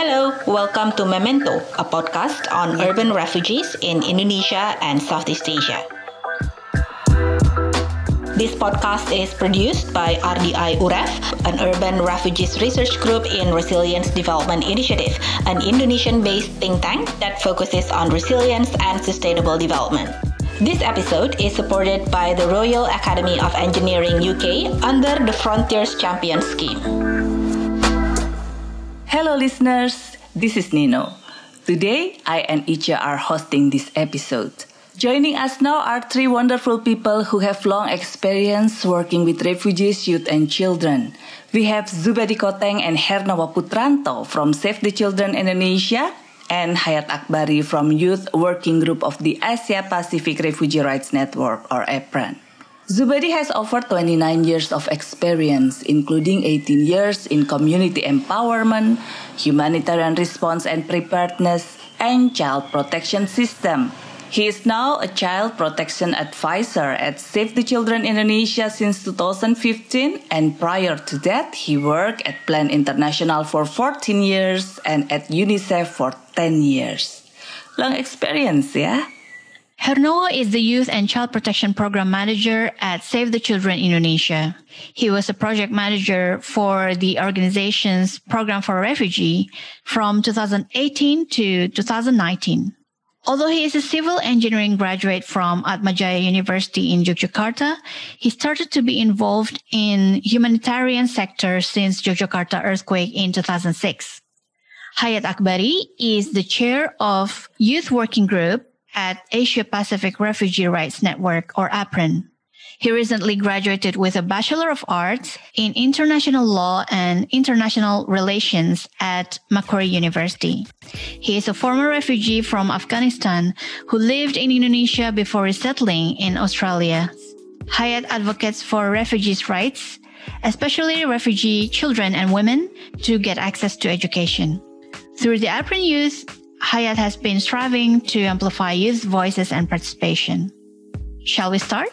Hello, welcome to Memento, a podcast on urban refugees in Indonesia and Southeast Asia. This podcast is produced by RDI UREF, an urban refugees research group in Resilience Development Initiative, an Indonesian based think tank that focuses on resilience and sustainable development. This episode is supported by the Royal Academy of Engineering UK under the Frontiers Champions Scheme. Hello, listeners. This is Nino. Today, I and Icha are hosting this episode. Joining us now are three wonderful people who have long experience working with refugees, youth, and children. We have Zubedi Koteng and Hernawa Putranto from Save the Children Indonesia and Hayat Akbari from Youth Working Group of the Asia Pacific Refugee Rights Network or APRRN. Zubedi has over 29 years of experience, including 18 years in community empowerment, humanitarian response and preparedness, and child protection system. He is now a child protection advisor at Save the Children Indonesia since 2015, and prior to that, he worked at Plan International for 14 years and at UNICEF for 10 years. Long experience, yeah? Hernoa is the Youth and Child Protection Program Manager at Save the Children Indonesia. He was a project manager for the organization's Program for Refugee from 2018 to 2019. Although he is a civil engineering graduate from Atmajaya University in Yogyakarta, he started to be involved in humanitarian sector since Yogyakarta earthquake in 2006. Hayat Akbari is the chair of Youth Working Group at Asia Pacific Refugee Rights Network or APRRN. He recently graduated with a Bachelor of Arts in International Law and International Relations at Macquarie University. He is a former refugee from Afghanistan who lived in Indonesia before resettling in Australia. Hayat advocates for refugees' rights, especially refugee children and women, to get access to education. Through the APRRN Youth Hayat has been striving to amplify youth voices and participation. Shall we start?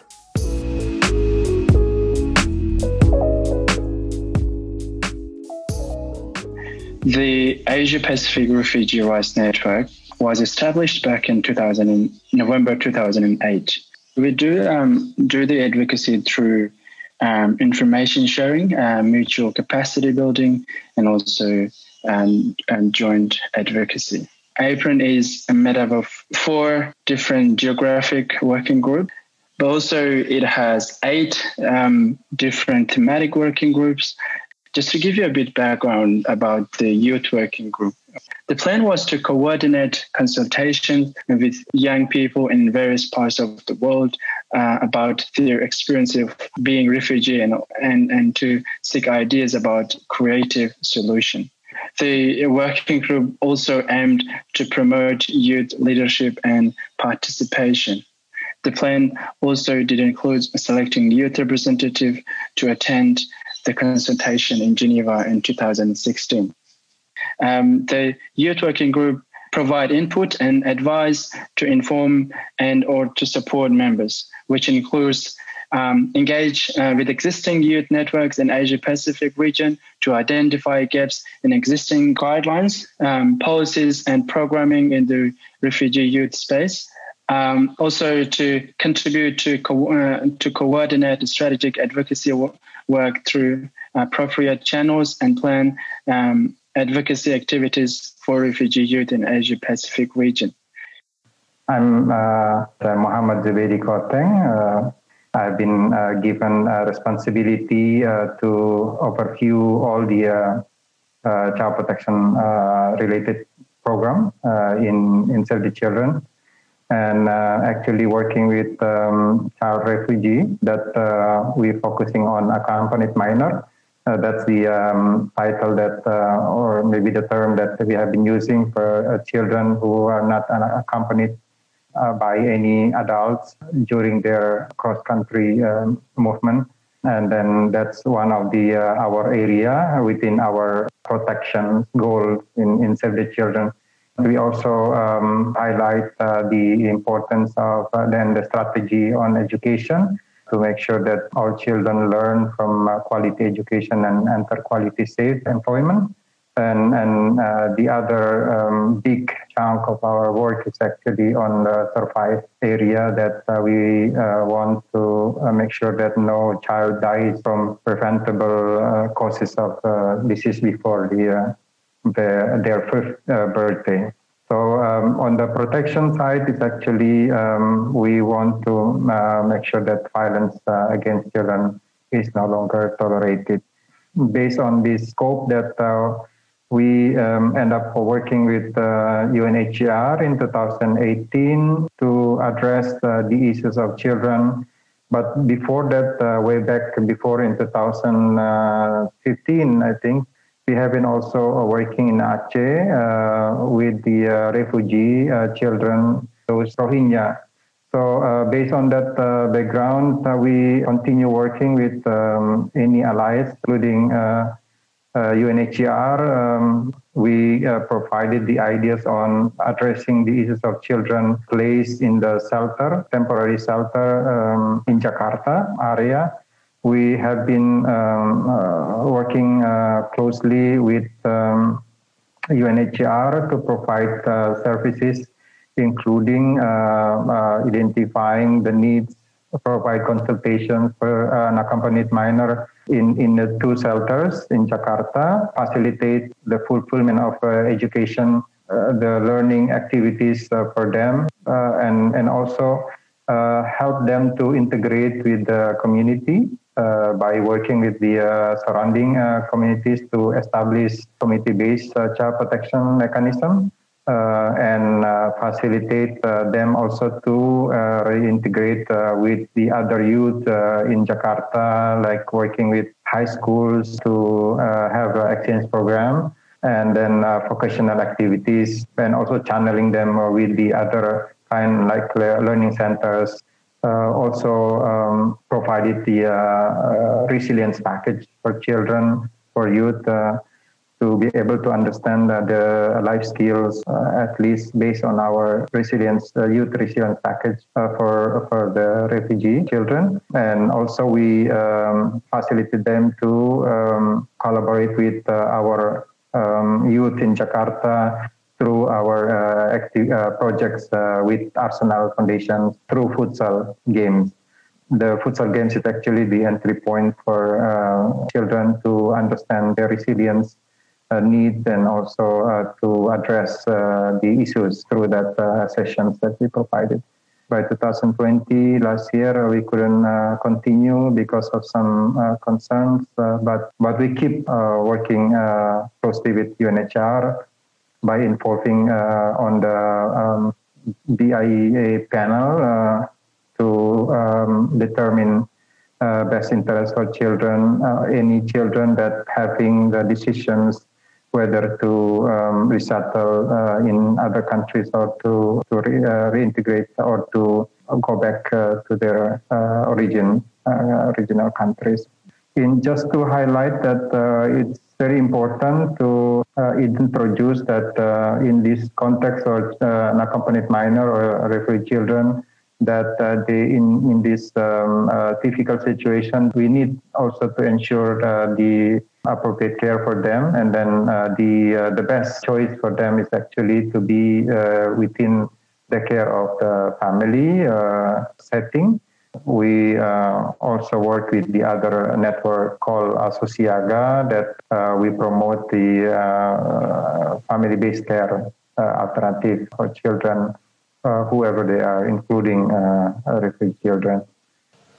The Asia Pacific Refugee Rights Network was established back in 2000, November 2008. We do um, do the advocacy through um, information sharing, uh, mutual capacity building, and also um, and joint advocacy. APRRN is made up of four different geographic working groups, but also it has eight um, different thematic working groups. Just to give you a bit background about the youth working group, the plan was to coordinate consultation with young people in various parts of the world uh, about their experience of being refugee and, and, and to seek ideas about creative solution. The working group also aimed to promote youth leadership and participation. The plan also did include selecting youth representative to attend the consultation in Geneva in 2016. Um, the youth working group provide input and advice to inform and or to support members, which includes um, engage uh, with existing youth networks in Asia Pacific region to identify gaps in existing guidelines, um, policies, and programming in the refugee youth space. Um, also, to contribute to co- uh, to coordinate strategic advocacy work through appropriate channels and plan um, advocacy activities for refugee youth in Asia Pacific region. I'm uh, Muhammad Zubedi Koteng, uh, I've been uh, given responsibility uh, to overview all the uh, child protection related program in in the Children, and actually working with um, child refugee that we're focusing on accompanied minor. Uh, that's the um, title that, uh, or maybe the term that we have been using for uh, children who are not accompanied uh, by any adults during their cross country um, movement. And then that's one of the uh, our area within our protection goal in, in Save the Children. We also um, highlight uh, the importance of uh, then the strategy on education to make sure that all children learn from uh, quality education and enter quality safe employment and and uh, the other um, big chunk of our work is actually on the survive area that uh, we uh, want to uh, make sure that no child dies from preventable uh, causes of uh, disease before the, the their first birthday. So um, on the protection side, it's actually um, we want to make sure that violence against children is no longer tolerated. Based on this scope that we um, end up working with uh, UNHCR in 2018 to address uh, the issues of children. But before that, uh, way back before in 2015, I think, we have been also working in Aceh uh, with the uh, refugee uh, children, those Rohingya. So uh, based on that uh, background, uh, we continue working with um, any allies, including UNHCR, um, we uh, provided the ideas on addressing the issues of children placed in the shelter, temporary shelter um, in Jakarta area. We have been um, uh, working uh, closely with UNHCR um, to provide uh, services, including uh, uh, identifying the needs, provide consultations for an accompanied minor in, in the two shelters in Jakarta, facilitate the fulfillment of uh, education, uh, the learning activities uh, for them, uh, and, and also uh, help them to integrate with the community uh, by working with the surrounding communities to establish community-based child protection mechanism. Uh, and uh, facilitate uh, them also to reintegrate with the other youth in Jakarta, like working with high schools to have an exchange program and then vocational activities and also channeling them with the other kind like learning centers uh, also um, provided the uh, uh, resilience package for children, for youth, to be able to understand uh, the life skills, uh, at least based on our resilience, uh, youth resilience package for, for the refugee children. And also we um, them to um, collaborate with our um, youth in Jakarta through our uh, active uh, projects uh, with Arsenal Foundation through futsal games. The futsal games is actually the entry point for children to understand their resilience uh, needs and also uh, to address uh, the issues through that sessions that we provided. By 2020, last year, we couldn't continue because of some concerns, but, but we keep working closely with UNHCR by involving on the um, BIEA panel uh, to um, determine uh, best interest for children, uh, any children that having the decisions whether to um, resettle uh, in other countries or to, to re, uh, reintegrate or to go back uh, to their uh, origin uh, original countries. In just to highlight that uh, it's very important to introduce that in this context of unaccompanied minor or refugee children, that uh, they in in this um, uh, difficult situation we need also to ensure uh, the appropriate care for them and then uh, the uh, the best choice for them is actually to be uh, within the care of the family setting we also work with the other network called Asociaga that we promote the family-based care alternative for children uh, whoever they are, including uh, refugee children.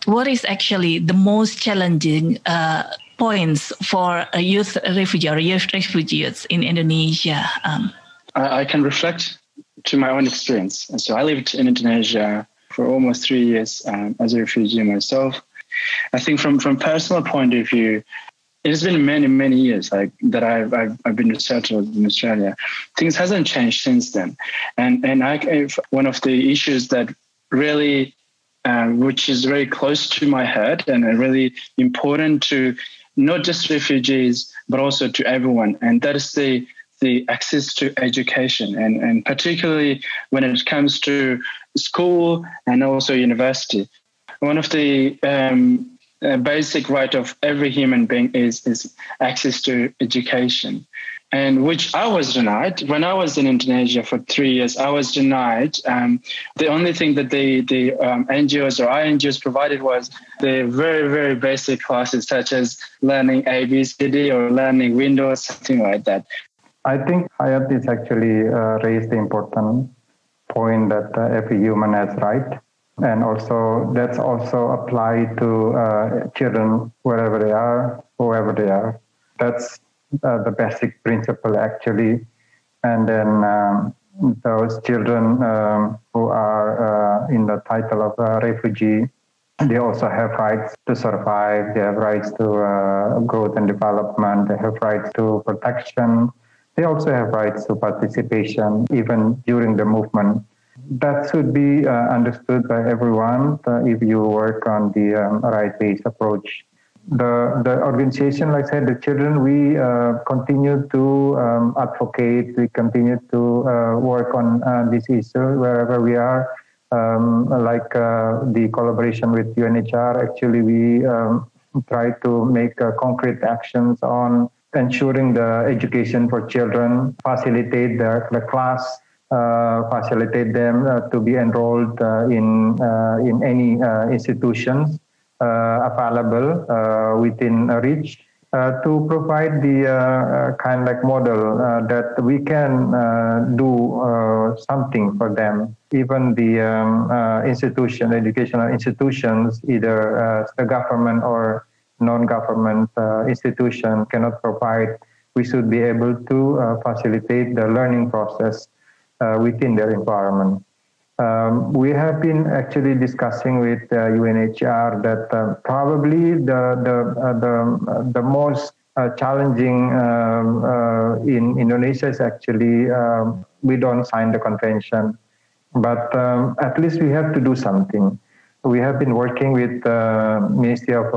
What is actually the most challenging uh, points for a youth refugee or youth refugees in Indonesia? Um, I, I can reflect to my own experience. And so I lived in Indonesia for almost three years um, as a refugee myself. I think from from personal point of view, it's been many many years like that I've I've, I've been resettled in Australia. Things hasn't changed since then, and and I one of the issues that really, um, which is very close to my heart and really important to not just refugees but also to everyone, and that is the the access to education and, and particularly when it comes to school and also university. One of the um, basic right of every human being is, is access to education. And which I was denied when I was in Indonesia for three years. I was denied. Um, the only thing that the the um, NGOs or INGOs provided was the very very basic classes such as learning ABCD or learning Windows, something like that. I think Hayat is actually uh, raised the important point that uh, every human has right, and also that's also applied to uh, children wherever they are, whoever they are. That's uh, the basic principle actually. And then um, those children um, who are uh, in the title of uh, refugee, they also have rights to survive. They have rights to uh, growth and development. They have rights to protection. They also have rights to participation, even during the movement. That should be uh, understood by everyone uh, if you work on the um, right-based approach the the organization, like I said, the children, we uh, continue to um, advocate. We continue to uh, work on uh, this issue wherever we are. Um, like uh, the collaboration with UNHR, actually, we um, try to make uh, concrete actions on ensuring the education for children, facilitate the, the class. Uh, facilitate them to be enrolled in in any institutions available uh, within reach uh, to provide the kind of like model that we can do something for them. Even the um, institution, educational institutions, either the government or non-government institution cannot provide we should be able to uh, facilitate the learning process uh, within their environment. Um, we have been actually discussing with uh, UNHCR that uh, probably the the uh, the, uh, the most uh, challenging um, uh, in Indonesia is actually um, we don't sign the convention, but um, at least we have to do something. We have been working with the Ministry of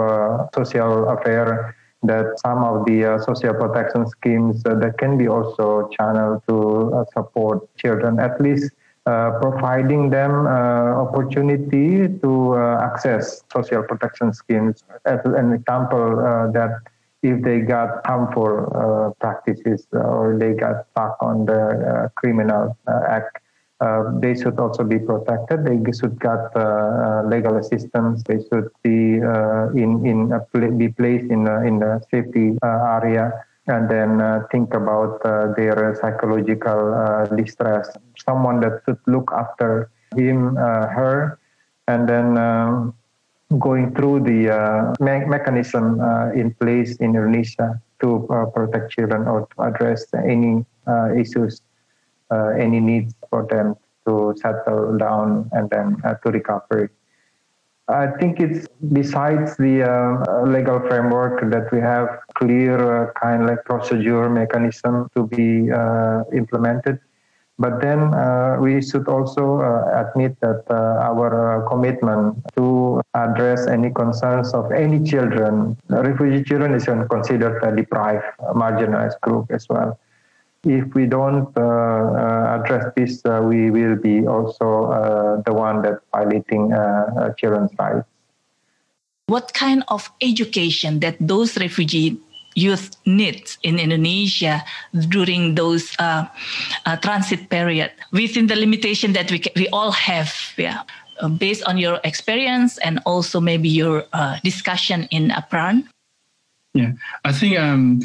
Social Affairs that some of the social protection schemes that can be also channeled to support children at least uh, Uh, providing them uh, opportunity to uh, access social protection schemes. As an example, uh, that if they got harmful uh, practices uh, or they got stuck on the uh, criminal act, they should also be protected. They should get legal assistance. They should be in in be placed in in the safety area and then uh, think about uh, their psychological uh, distress. Someone that should look after him, uh, her, and then um, going through the uh, me- mechanism uh, in place in Indonesia to protect children or to address any issues, any needs for them to settle down and then to recover. I think it's besides the uh, legal framework that we have clear uh, kind of like procedure mechanism to be uh, implemented. But then uh, we should also uh, admit that uh, our commitment to address any concerns of any children, refugee children is considered a deprived, marginalized group as well if we don't uh, uh, address this, uh, we will be also the one that violating children's rights. What kind of education that those refugee youth needs in Indonesia during those uh, uh, transit period within the limitation that we we all have yeah? Uh, based on your experience and also maybe your discussion in APRRN yeah. I think um,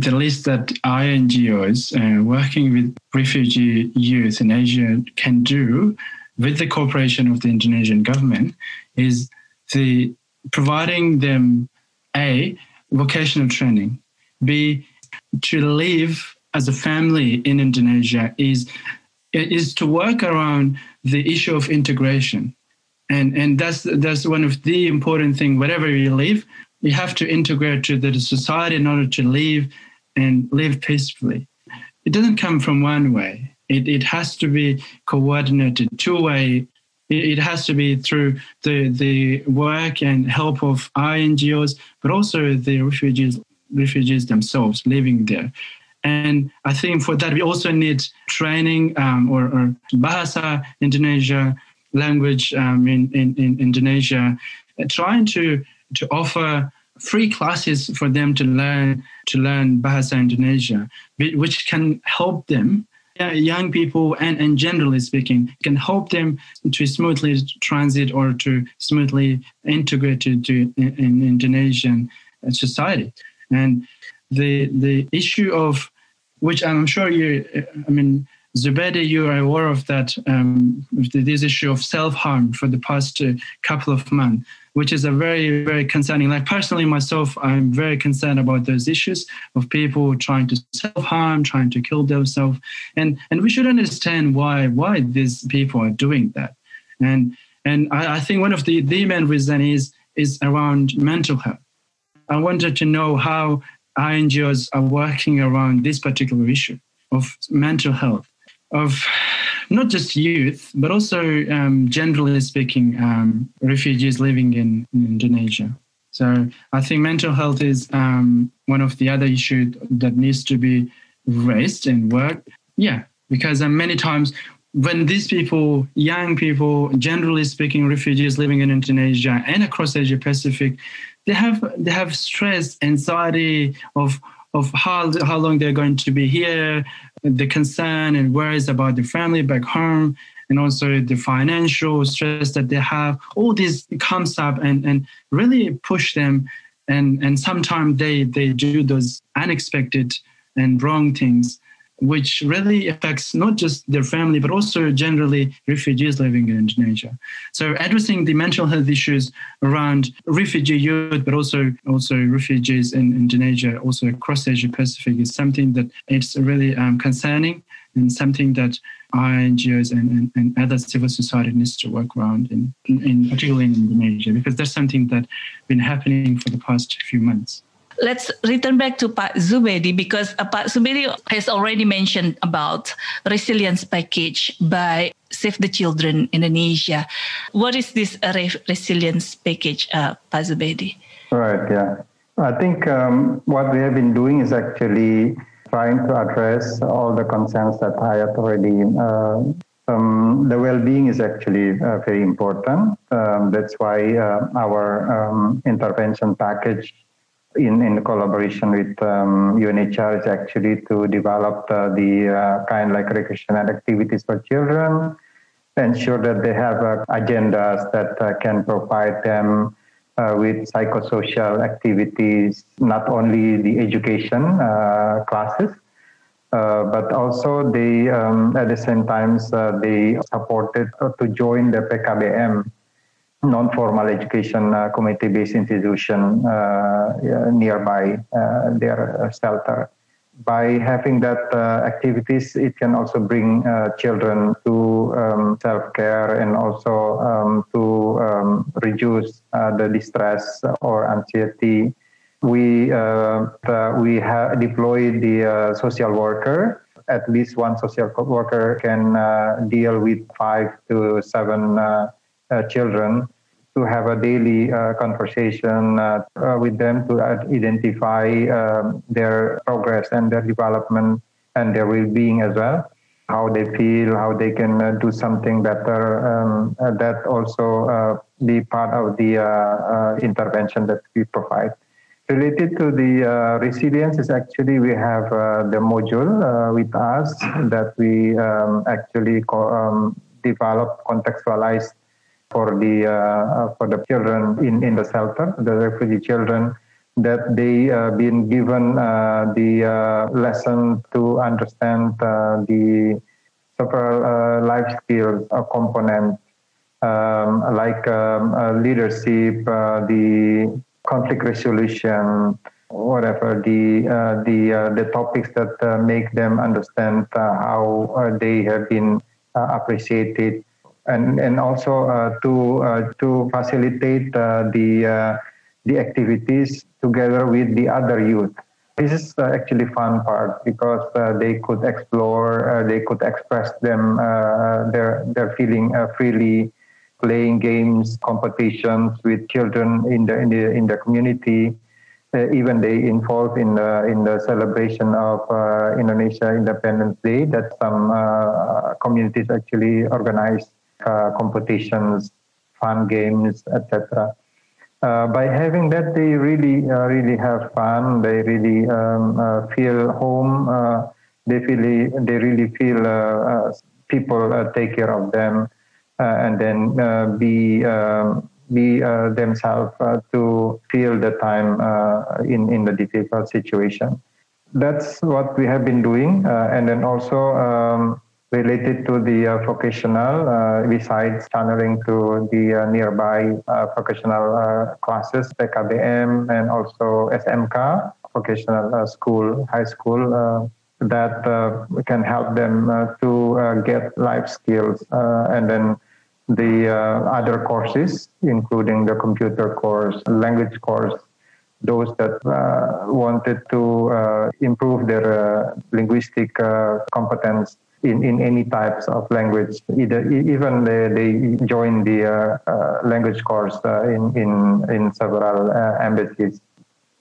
the list that INGOs uh, working with refugee youth in Asia can do with the cooperation of the Indonesian government is the providing them a vocational training, b to live as a family in Indonesia is is to work around the issue of integration, and and that's that's one of the important thing. Wherever you live, you have to integrate to the society in order to live and live peacefully. It doesn't come from one way. It, it has to be coordinated two way. It, has to be through the, the work and help of NGOs, but also the refugees refugees themselves living there. And I think for that we also need training um, or, or Bahasa Indonesia language um, in, in, in Indonesia, trying to to offer free classes for them to learn to learn Bahasa Indonesia, which can help them young people and, and generally speaking can help them to smoothly transit or to smoothly integrate to, to in, in Indonesian society. And the the issue of which I'm sure you, I mean, Zubedi, you are aware of that, um, this issue of self harm for the past uh, couple of months, which is a very, very concerning. Like personally, myself, I'm very concerned about those issues of people trying to self harm, trying to kill themselves, and and we should understand why why these people are doing that. And and I, I think one of the the main reason is is around mental health. I wanted to know how NGOs are working around this particular issue of mental health of not just youth, but also um, generally speaking, um, refugees living in, in, Indonesia. So I think mental health is um, one of the other issues that needs to be raised and worked. Yeah, because um, many times when these people, young people, generally speaking, refugees living in Indonesia and across Asia Pacific, they have they have stress, anxiety of of how how long they're going to be here, the concern and worries about the family back home, and also the financial stress that they have. All this comes up and and really push them, and and sometimes they they do those unexpected and wrong things which really affects not just their family, but also generally refugees living in Indonesia. So addressing the mental health issues around refugee youth, but also also refugees in Indonesia, also across Asia Pacific, is something that it's really um, concerning and something that our NGOs and, and, and, other civil society needs to work around, in, in, particularly in Indonesia, because that's something that's been happening for the past few months let's return back to Pak Zubedi because uh, Pak Zubedi has already mentioned about resilience package by Save the Children Indonesia. What is this re- resilience package, uh, Pak Zubedi? Right, yeah. I think um, what we have been doing is actually trying to address all the concerns that I have already. Uh, um, the well-being is actually uh, very important. Um, that's why uh, our um, intervention package in, in collaboration with um, UNHCR is actually to develop uh, the uh, kind like recreational activities for children, ensure that they have uh, agendas that uh, can provide them uh, with psychosocial activities, not only the education uh, classes, but also they um, at the same time they supported to join the PKBM non-formal education uh, community-based institution uh, nearby uh, their shelter. By having that activities, it can also bring children to um, self-care and also um, to um, reduce the distress or anxiety we uh, we have deployed the uh, social worker. At least one social worker can uh, deal with five to seven children to have a daily uh, conversation uh, uh, with them to identify um, their progress and their development and their well-being as well. How they feel how they can uh, do something better um, uh, that also uh, be part of the intervention that we provide. Related to the resilience is actually we have the module with us that we um, actually co- um, develop contextualized for the uh, for the children in, in the shelter, the refugee children, that they uh, been given uh, the uh, lesson to understand uh, the several uh, life skills or components um, like um, leadership, the conflict resolution, whatever the the the topics that make them understand how they have been appreciated and and also uh, to uh, to facilitate uh, the the activities together with the other youth. This is actually fun part because they could explore, they could express them their their feeling freely, playing games, competitions with children in the in the in the community. Uh, even they involved in the in the celebration of uh, Indonesia Independence Day that some uh, communities actually organize uh, competitions, fun games, etc. uh, by having that, they really, uh, really have fun. They really um, uh, feel home. Uh, they feel, they really feel uh, people take care of them, and then be um, be themselves to feel the time in in the difficult situation. That's what we have been doing, and then also. Um, related to the uh, vocational, uh, besides channeling to the uh, nearby uh, vocational uh, classes, PKBM and also SMK, vocational uh, school, high school, that can help them to get life skills. and then the other courses, including the computer course, language course, those that wanted to improve their linguistic competence in, in any types of language. Either even they, they join the uh, uh, language course uh, in, in in several uh, embassies.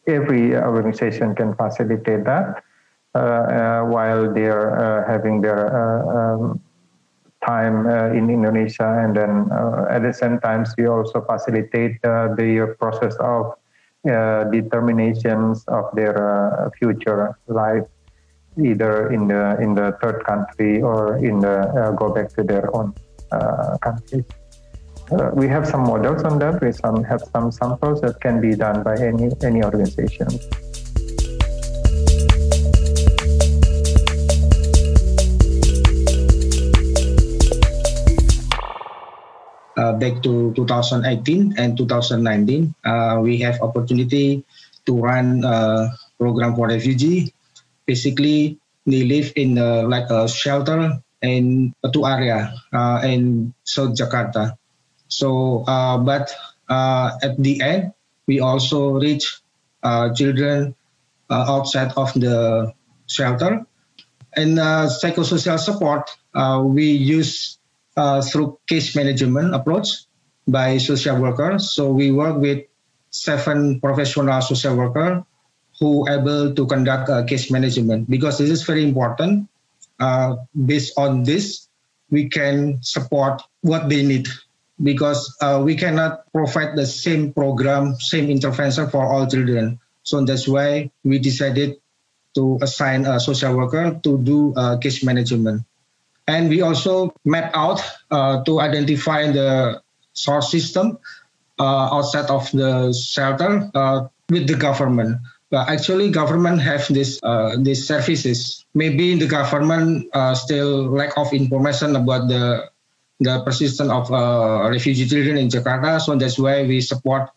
Every organization can facilitate that uh, uh, while they're having their um, time in Indonesia, and then at the same time we also facilitate the process of determinations of their future life either in the in the third country or in the uh, go back to their own uh, country. Uh, we have some models on that. We some have some samples that can be done by any any organization. Uh, back to 2018 and 2019, uh, we have opportunity to run a program for refugee basically they live in like a shelter in two area uh, in South Jakarta. So, uh, but uh, at the end, we also reach uh, children uh, outside of the shelter. And psychosocial support, we use through case management approach by social workers. So we work with seven professional social workers who able to conduct uh, case management because this is very important. Uh, based on this, we can support what they need because uh, we cannot provide the same program, same intervention for all children. So that's why we decided to assign a social worker to do uh, case management. And we also map out uh, to identify the source system uh, outside of the shelter with the government uh, actually government have this uh, these services. Maybe the government uh, still lack of information about the the persistence of uh, refugee children in Jakarta. So that's why we support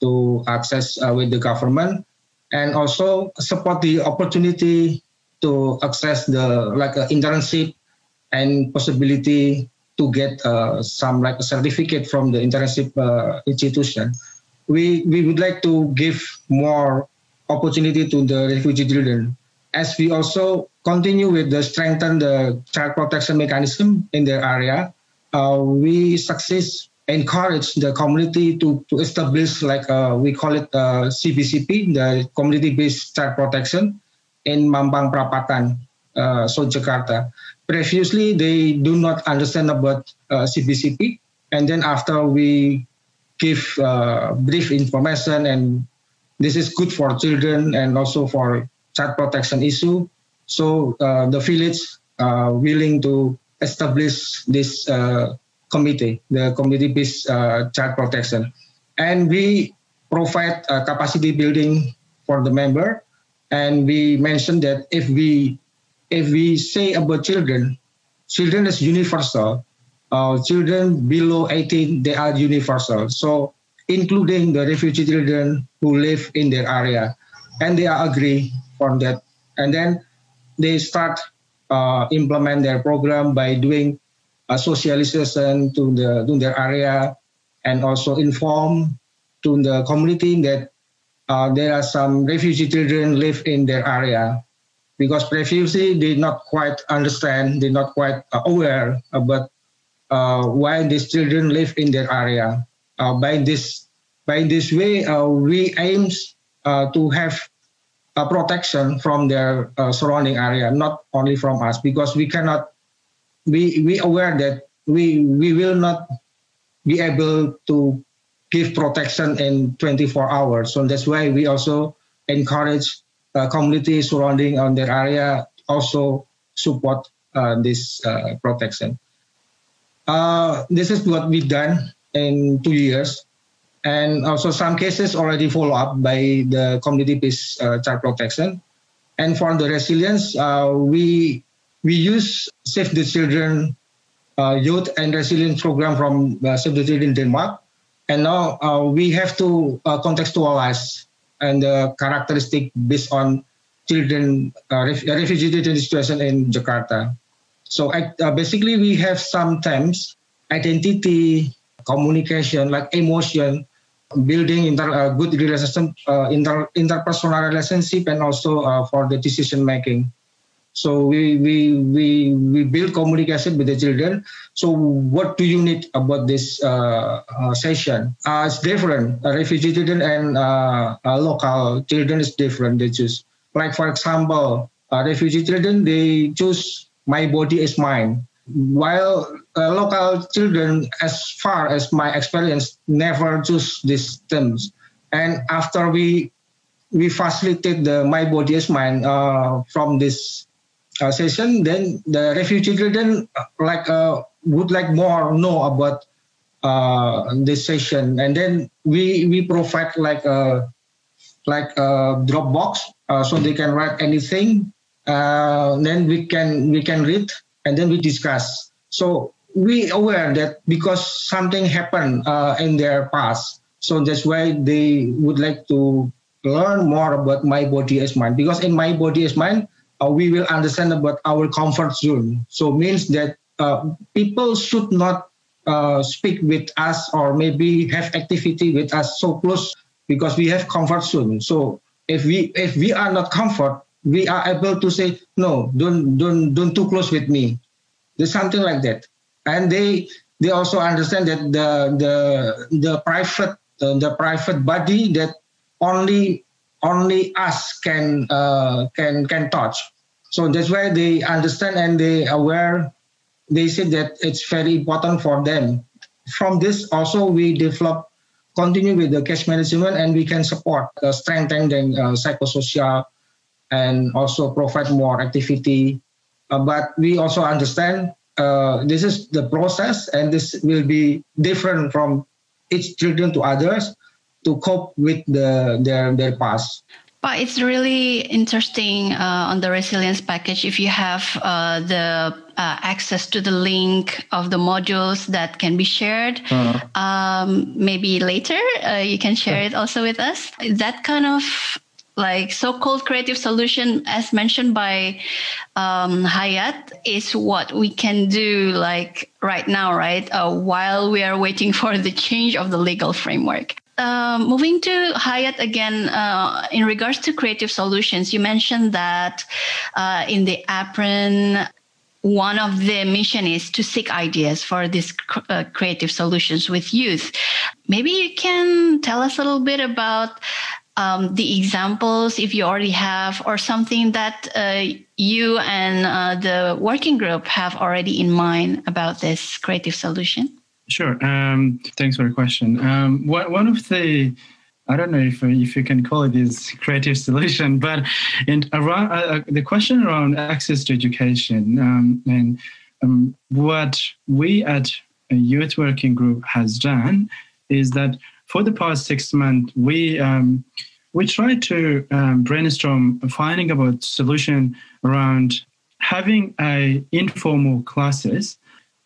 to access uh, with the government and also support the opportunity to access the like uh, internship and possibility to get uh, some like a certificate from the internship institution. We we would like to give more opportunity to the refugee children. As we also continue with the strengthen the child protection mechanism in their area, uh, we success encourage the community to, to establish like uh, we call it uh, CBCP, the community-based child protection in Mampang Prapatan, uh, so Jakarta. Previously, they do not understand about uh, CBCP, and then after we give uh, brief information and this is good for children and also for child protection issue. So uh, the village uh, willing to establish this uh, committee, the community-based uh, child protection, and we provide uh, capacity building for the member. And we mentioned that if we if we say about children, children is universal. Uh, children below 18 they are universal. So including the refugee children who live in their area, and they are agree on that. And then they start uh, implement their program by doing a socialization to the to their area, and also inform to the community that uh, there are some refugee children live in their area. Because previously they not quite understand, they not quite aware about uh, why these children live in their area by this by this way uh, we aims uh, to have a protection from their uh, surrounding area not only from us because we cannot we we aware that we we will not be able to give protection in 24 hours. So that's why we also encourage uh, community surrounding on their area also support uh, this uh, protection. Uh, this is what we've done in two years. And also some cases already follow up by the community-based uh, child protection. And for the resilience, uh, we we use Save the Children uh, Youth and Resilience Program from uh, Save the Children Denmark. And now uh, we have to uh, contextualize and the characteristic based on children, uh, ref- refugee situation in Jakarta. So basically, we have sometimes identity, communication, like emotion, building inter, uh, good relationship, uh, inter, interpersonal relationship, and also uh, for the decision making. So we, we we we build communication with the children. So what do you need about this uh, uh, session? Uh, it's different. refugee children and local children is different. They choose. Like for example, refugee children they choose my body is mine while uh, local children, as far as my experience, never choose these terms. And after we we facilitate the my body is mine uh, from this uh, session, then the refugee children uh, like uh, would like more know about uh, this session, and then we we provide like a like a Dropbox so they can write anything. then we can we can read and then we discuss. So we aware that because something happened uh, in their past, so that's why they would like to learn more about my body as mind. Because in my body as mind, uh, we will understand about our comfort zone. So means that uh, people should not uh, speak with us or maybe have activity with us so close because we have comfort zone. So if we if we are not comfort, we are able to say no don't don't don't too close with me. There's something like that. And they they also understand that the the the private uh, the private body that only only us can uh, can can touch. So that's why they understand and they aware they say that it's very important for them. From this also we develop continue with the case management and we can support uh, strengthen the uh, psychosocial and also provide more activity. Uh, but we also understand uh, this is the process and this will be different from each children to others to cope with the their their past. But it's really interesting uh, on the resilience package if you have uh, the uh, access to the link of the modules that can be shared. Uh-huh. Um, maybe later uh, you can share it also with us. That kind of like so-called creative solution as mentioned by um, Hayat is what we can do like right now right uh, while we are waiting for the change of the legal framework uh, moving to Hayat again, uh, in regards to creative solutions, you mentioned that uh, in the APRRN, one of the mission is to seek ideas for these uh, creative solutions with youth. Maybe you can tell us a little bit about um, the examples if you already have or something that uh, you and uh, the working group have already in mind about this creative solution? Sure um, thanks for the question. Um, one of the I don't know if if you can call it this creative solution, but in around uh, uh, the question around access to education um, and um, what we at a youth working group has done is that for the past six months, we um, we tried to um, brainstorm finding about solution around having a informal classes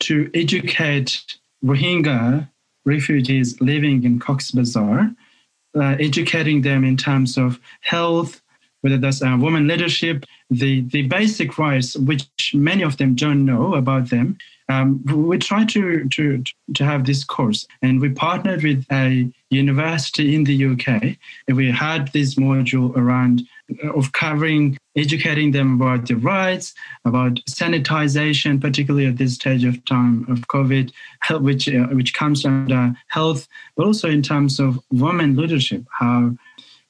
to educate Rohingya refugees living in Cox's Bazar, uh, educating them in terms of health, whether that's uh, women leadership, the, the basic rights, which many of them don't know about them, um, we tried to, to, to have this course. And we partnered with a university in the UK and we had this module around uh, of covering educating them about their rights about sanitization particularly at this stage of time of covid which uh, which comes under health but also in terms of women leadership how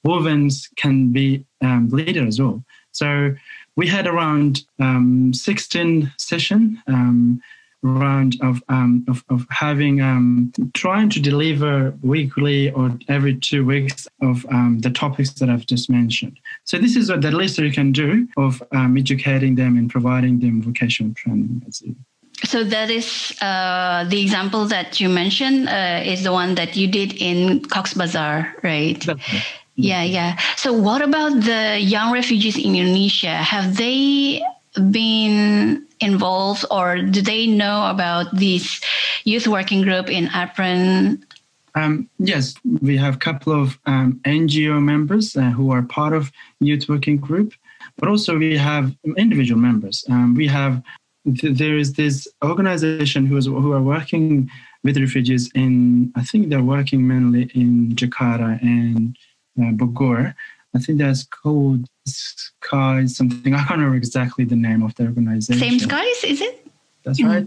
women can be um, leaders as well. So we had around um, 16 session um, round of um, of, of having um, trying to deliver weekly or every two weeks of um, the topics that I've just mentioned. So this is what the least you can do of um, educating them and providing them vocational training. So that is uh, the example that you mentioned uh, is the one that you did in Cox Bazar, right? Yeah, yeah. So what about the young refugees in Indonesia? Have they been involved or do they know about this youth working group in APRRN? Um, yes, we have a couple of um, NGO members uh, who are part of youth working group, but also we have individual members. Um, we have there is this organization who is who are working with refugees in I think they're working mainly in Jakarta and uh, Bogor. I think that's called Sky something. I can't remember exactly the name of the organization. Same Skies, is it? That's right.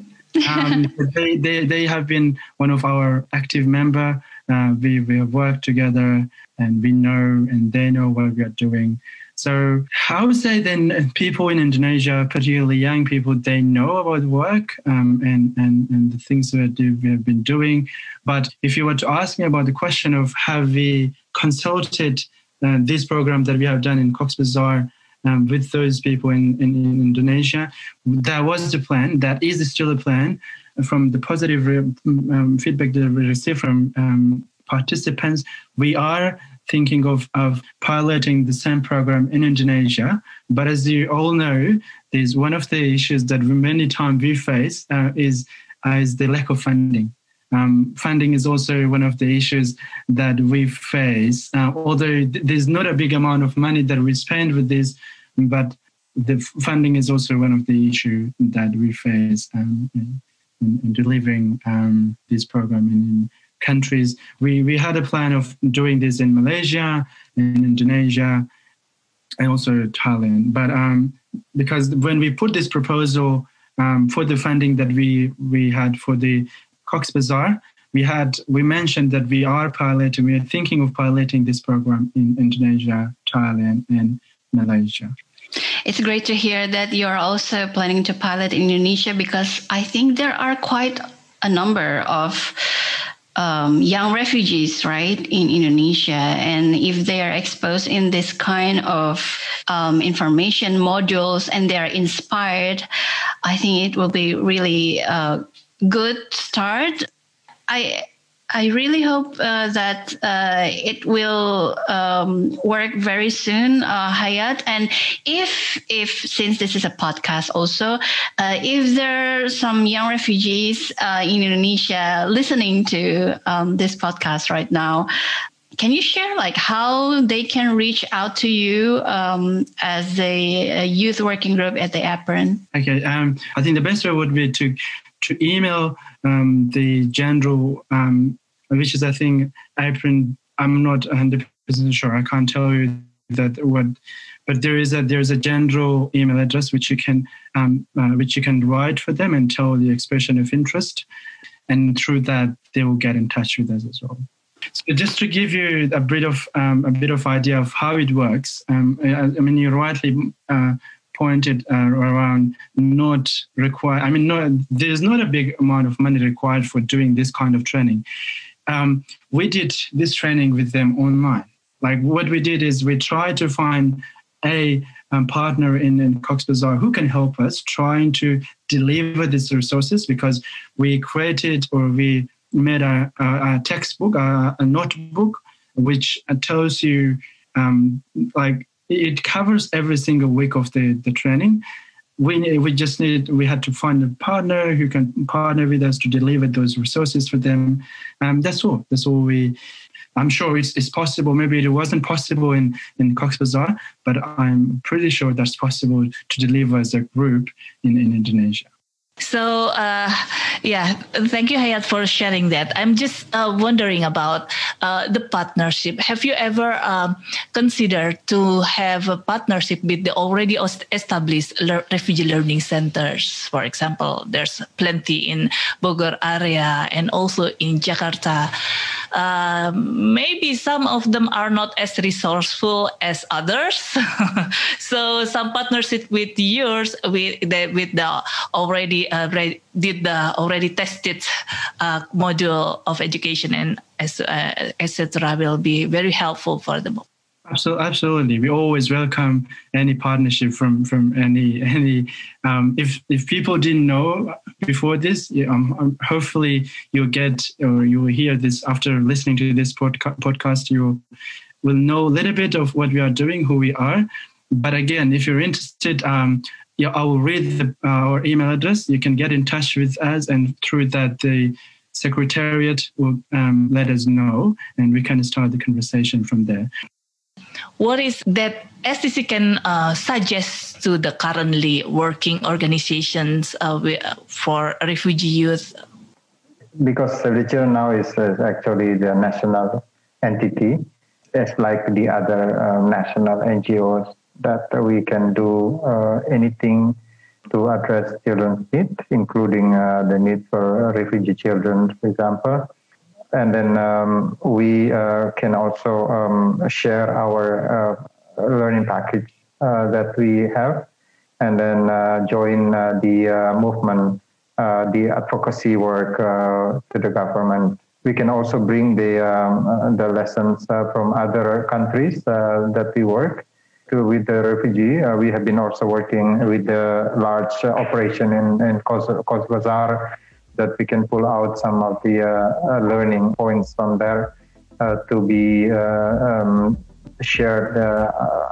um, they, they, they have been one of our active member. Uh, we, we have worked together and we know and they know what we are doing. So I would say then people in Indonesia, particularly young people, they know about work um, and, and, and the things that we have been doing. But if you were to ask me about the question of have we consulted uh, this program that we have done in Cox Bazar um, with those people in, in, in, Indonesia. That was the plan. That is still a plan. From the positive um, feedback that we received from um, participants, we are thinking of, of piloting the same program in Indonesia. But as you all know, there's one of the issues that many times we face uh, is, uh, is the lack of funding. Um, funding is also one of the issues that we face. Uh, although th- there's not a big amount of money that we spend with this, but the funding is also one of the issues that we face um, in, in, delivering um, this program in, in, countries. We we had a plan of doing this in Malaysia, in Indonesia, and also Thailand. But um, because when we put this proposal um, for the funding that we we had for the Cox Bazar, we had we mentioned that we are piloting, we are thinking of piloting this program in Indonesia, Thailand, and Malaysia. It's great to hear that you're also planning to pilot in Indonesia because I think there are quite a number of um, young refugees, right, in Indonesia. And if they are exposed in this kind of um, information modules and they are inspired, I think it will be really a good start. I I really hope uh, that uh, it will um, work very soon, uh, Hayat. And if, if since this is a podcast, also, uh, if there are some young refugees uh, in Indonesia listening to um, this podcast right now, can you share like how they can reach out to you um, as a, a, youth working group at the APRRN Okay, um, I think the best way would be to to email um, the general, um, which is I think APRRN. I'm not 100 percent sure. I can't tell you that what, but there is a there's a general email address which you can um, uh, which you can write for them and tell the expression of interest, and through that they will get in touch with us as well. So just to give you a bit of um, a bit of idea of how it works, um, I, I, mean you rightly uh, pointed uh, around not require. I mean, no, there's not a big amount of money required for doing this kind of training. Um, we did this training with them online. Like what we did is we tried to find a um, partner in, in Cox Bazar who can help us trying to deliver these resources because we created or we made a, a, a textbook, a, a, notebook, which tells you um, like it covers every single week of the, the training. We, we just need we had to find a partner who can partner with us to deliver those resources for them. Um, that's all. That's all we. I'm sure it's, it's possible. Maybe it wasn't possible in in Cox Bazar, but I'm pretty sure that's possible to deliver as a group in, in Indonesia. So, uh, yeah, thank you, Hayat, for sharing that. I'm just uh, wondering about uh, the partnership. Have you ever um, considered to have a partnership with the already established le- refugee learning centers? For example, there's plenty in Bogor area and also in Jakarta. Uh, maybe some of them are not as resourceful as others. so some partnership with yours with the with the already uh, did the already tested uh, module of education and uh, etc. will be very helpful for them. Absolutely, absolutely. We always welcome any partnership from from any any. Um, if if people didn't know before this, um, um, hopefully you'll get or you will hear this after listening to this podca- podcast. You will know a little bit of what we are doing, who we are. But again, if you're interested, um, yeah, I will read the, uh, our email address. You can get in touch with us, and through that the secretariat will um, let us know, and we can start the conversation from there what is that STC can uh, suggest to the currently working organizations uh, for refugee youth? Because Savitr now is uh, actually the national entity, it's like the other uh, national NGOs that we can do uh, anything to address children's needs, including uh, the need for refugee children, for example and then um, we uh, can also um, share our uh, learning package uh, that we have. And then uh, join uh, the uh, movement the advocacy work to the government. We can also bring the um, the lessons from other countries that we work to with the refugee we have been also working with the large operation in in Bazar that we can pull out some of the uh, uh, learning points from there uh, to be um, shared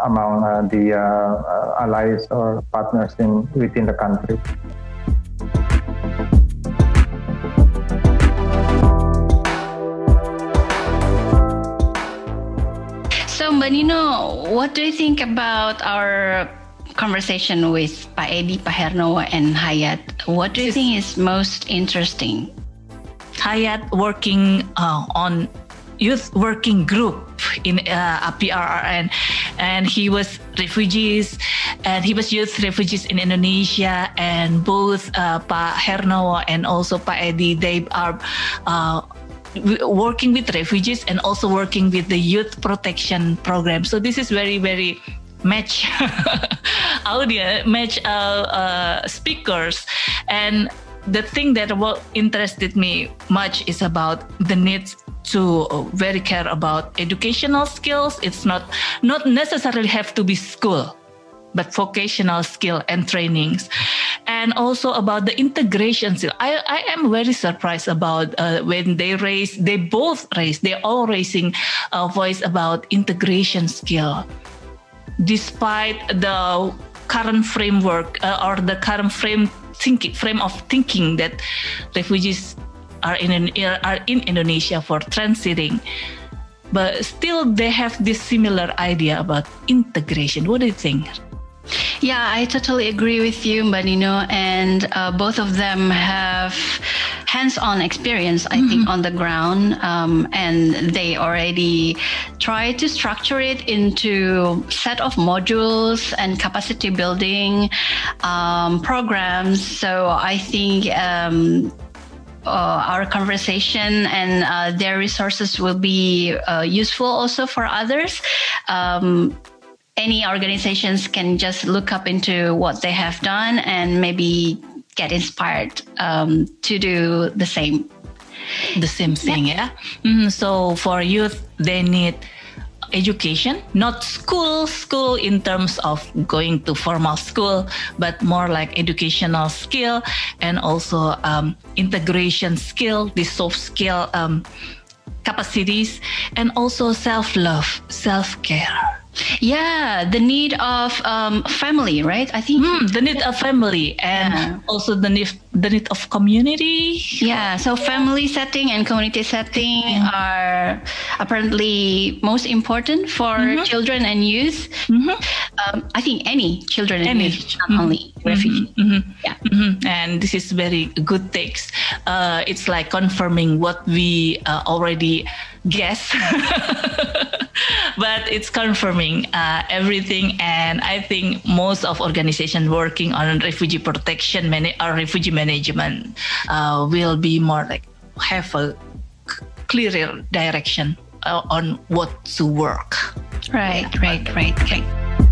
among the allies or partners in within the country. So, Nino, what do you think about our conversation with Pak Edi, Pak Herno, and Hayat. What do you think is most interesting? Hayat working uh, on youth working group in uh, PRRN, and he was refugees, and he was youth refugees in Indonesia, and both uh, Pak Herno and also Pak Edi, they are. Uh, working with refugees and also working with the youth protection program so this is very very match. Audio, match uh, uh, speakers, and the thing that what interested me much is about the needs to very care about educational skills. It's not not necessarily have to be school but vocational skill and trainings. And also about the integration skill. I, I am very surprised about uh, when they raise they both raise they're all raising a voice about integration skill despite the current framework uh, or the current frame thinking frame of thinking that refugees are in are in Indonesia for transiting. But still they have this similar idea about integration. What do you think yeah, I totally agree with you, Nino. And uh, both of them have hands-on experience, I mm-hmm. think, on the ground, um, and they already try to structure it into set of modules and capacity building um, programs. So I think. Um, uh, our conversation and uh, their resources will be uh, useful also for others. Um, any organizations can just look up into what they have done and maybe get inspired um, to do the same. The same thing, yeah. yeah? Mm, so for youth, they need education, not school, school in terms of going to formal school, but more like educational skill and also um, integration skill, the soft skill um, capacities, and also self love, self care. Yeah, the need of um, family, right? I think mm, the need of family and yeah. also the need the need of community. Yeah, so family setting and community setting mm-hmm. are apparently most important for mm-hmm. children and youth. Mm-hmm. Um, I think any children and any. youth, not only mm-hmm. refugees. Mm-hmm. Yeah, and this is very good takes. Uh, it's like confirming what we uh, already guess. but it's confirming uh, everything. And I think most of organizations working on refugee protection many or refugee management uh, will be more like have a clearer direction uh, on what to work. Right, right, right, right.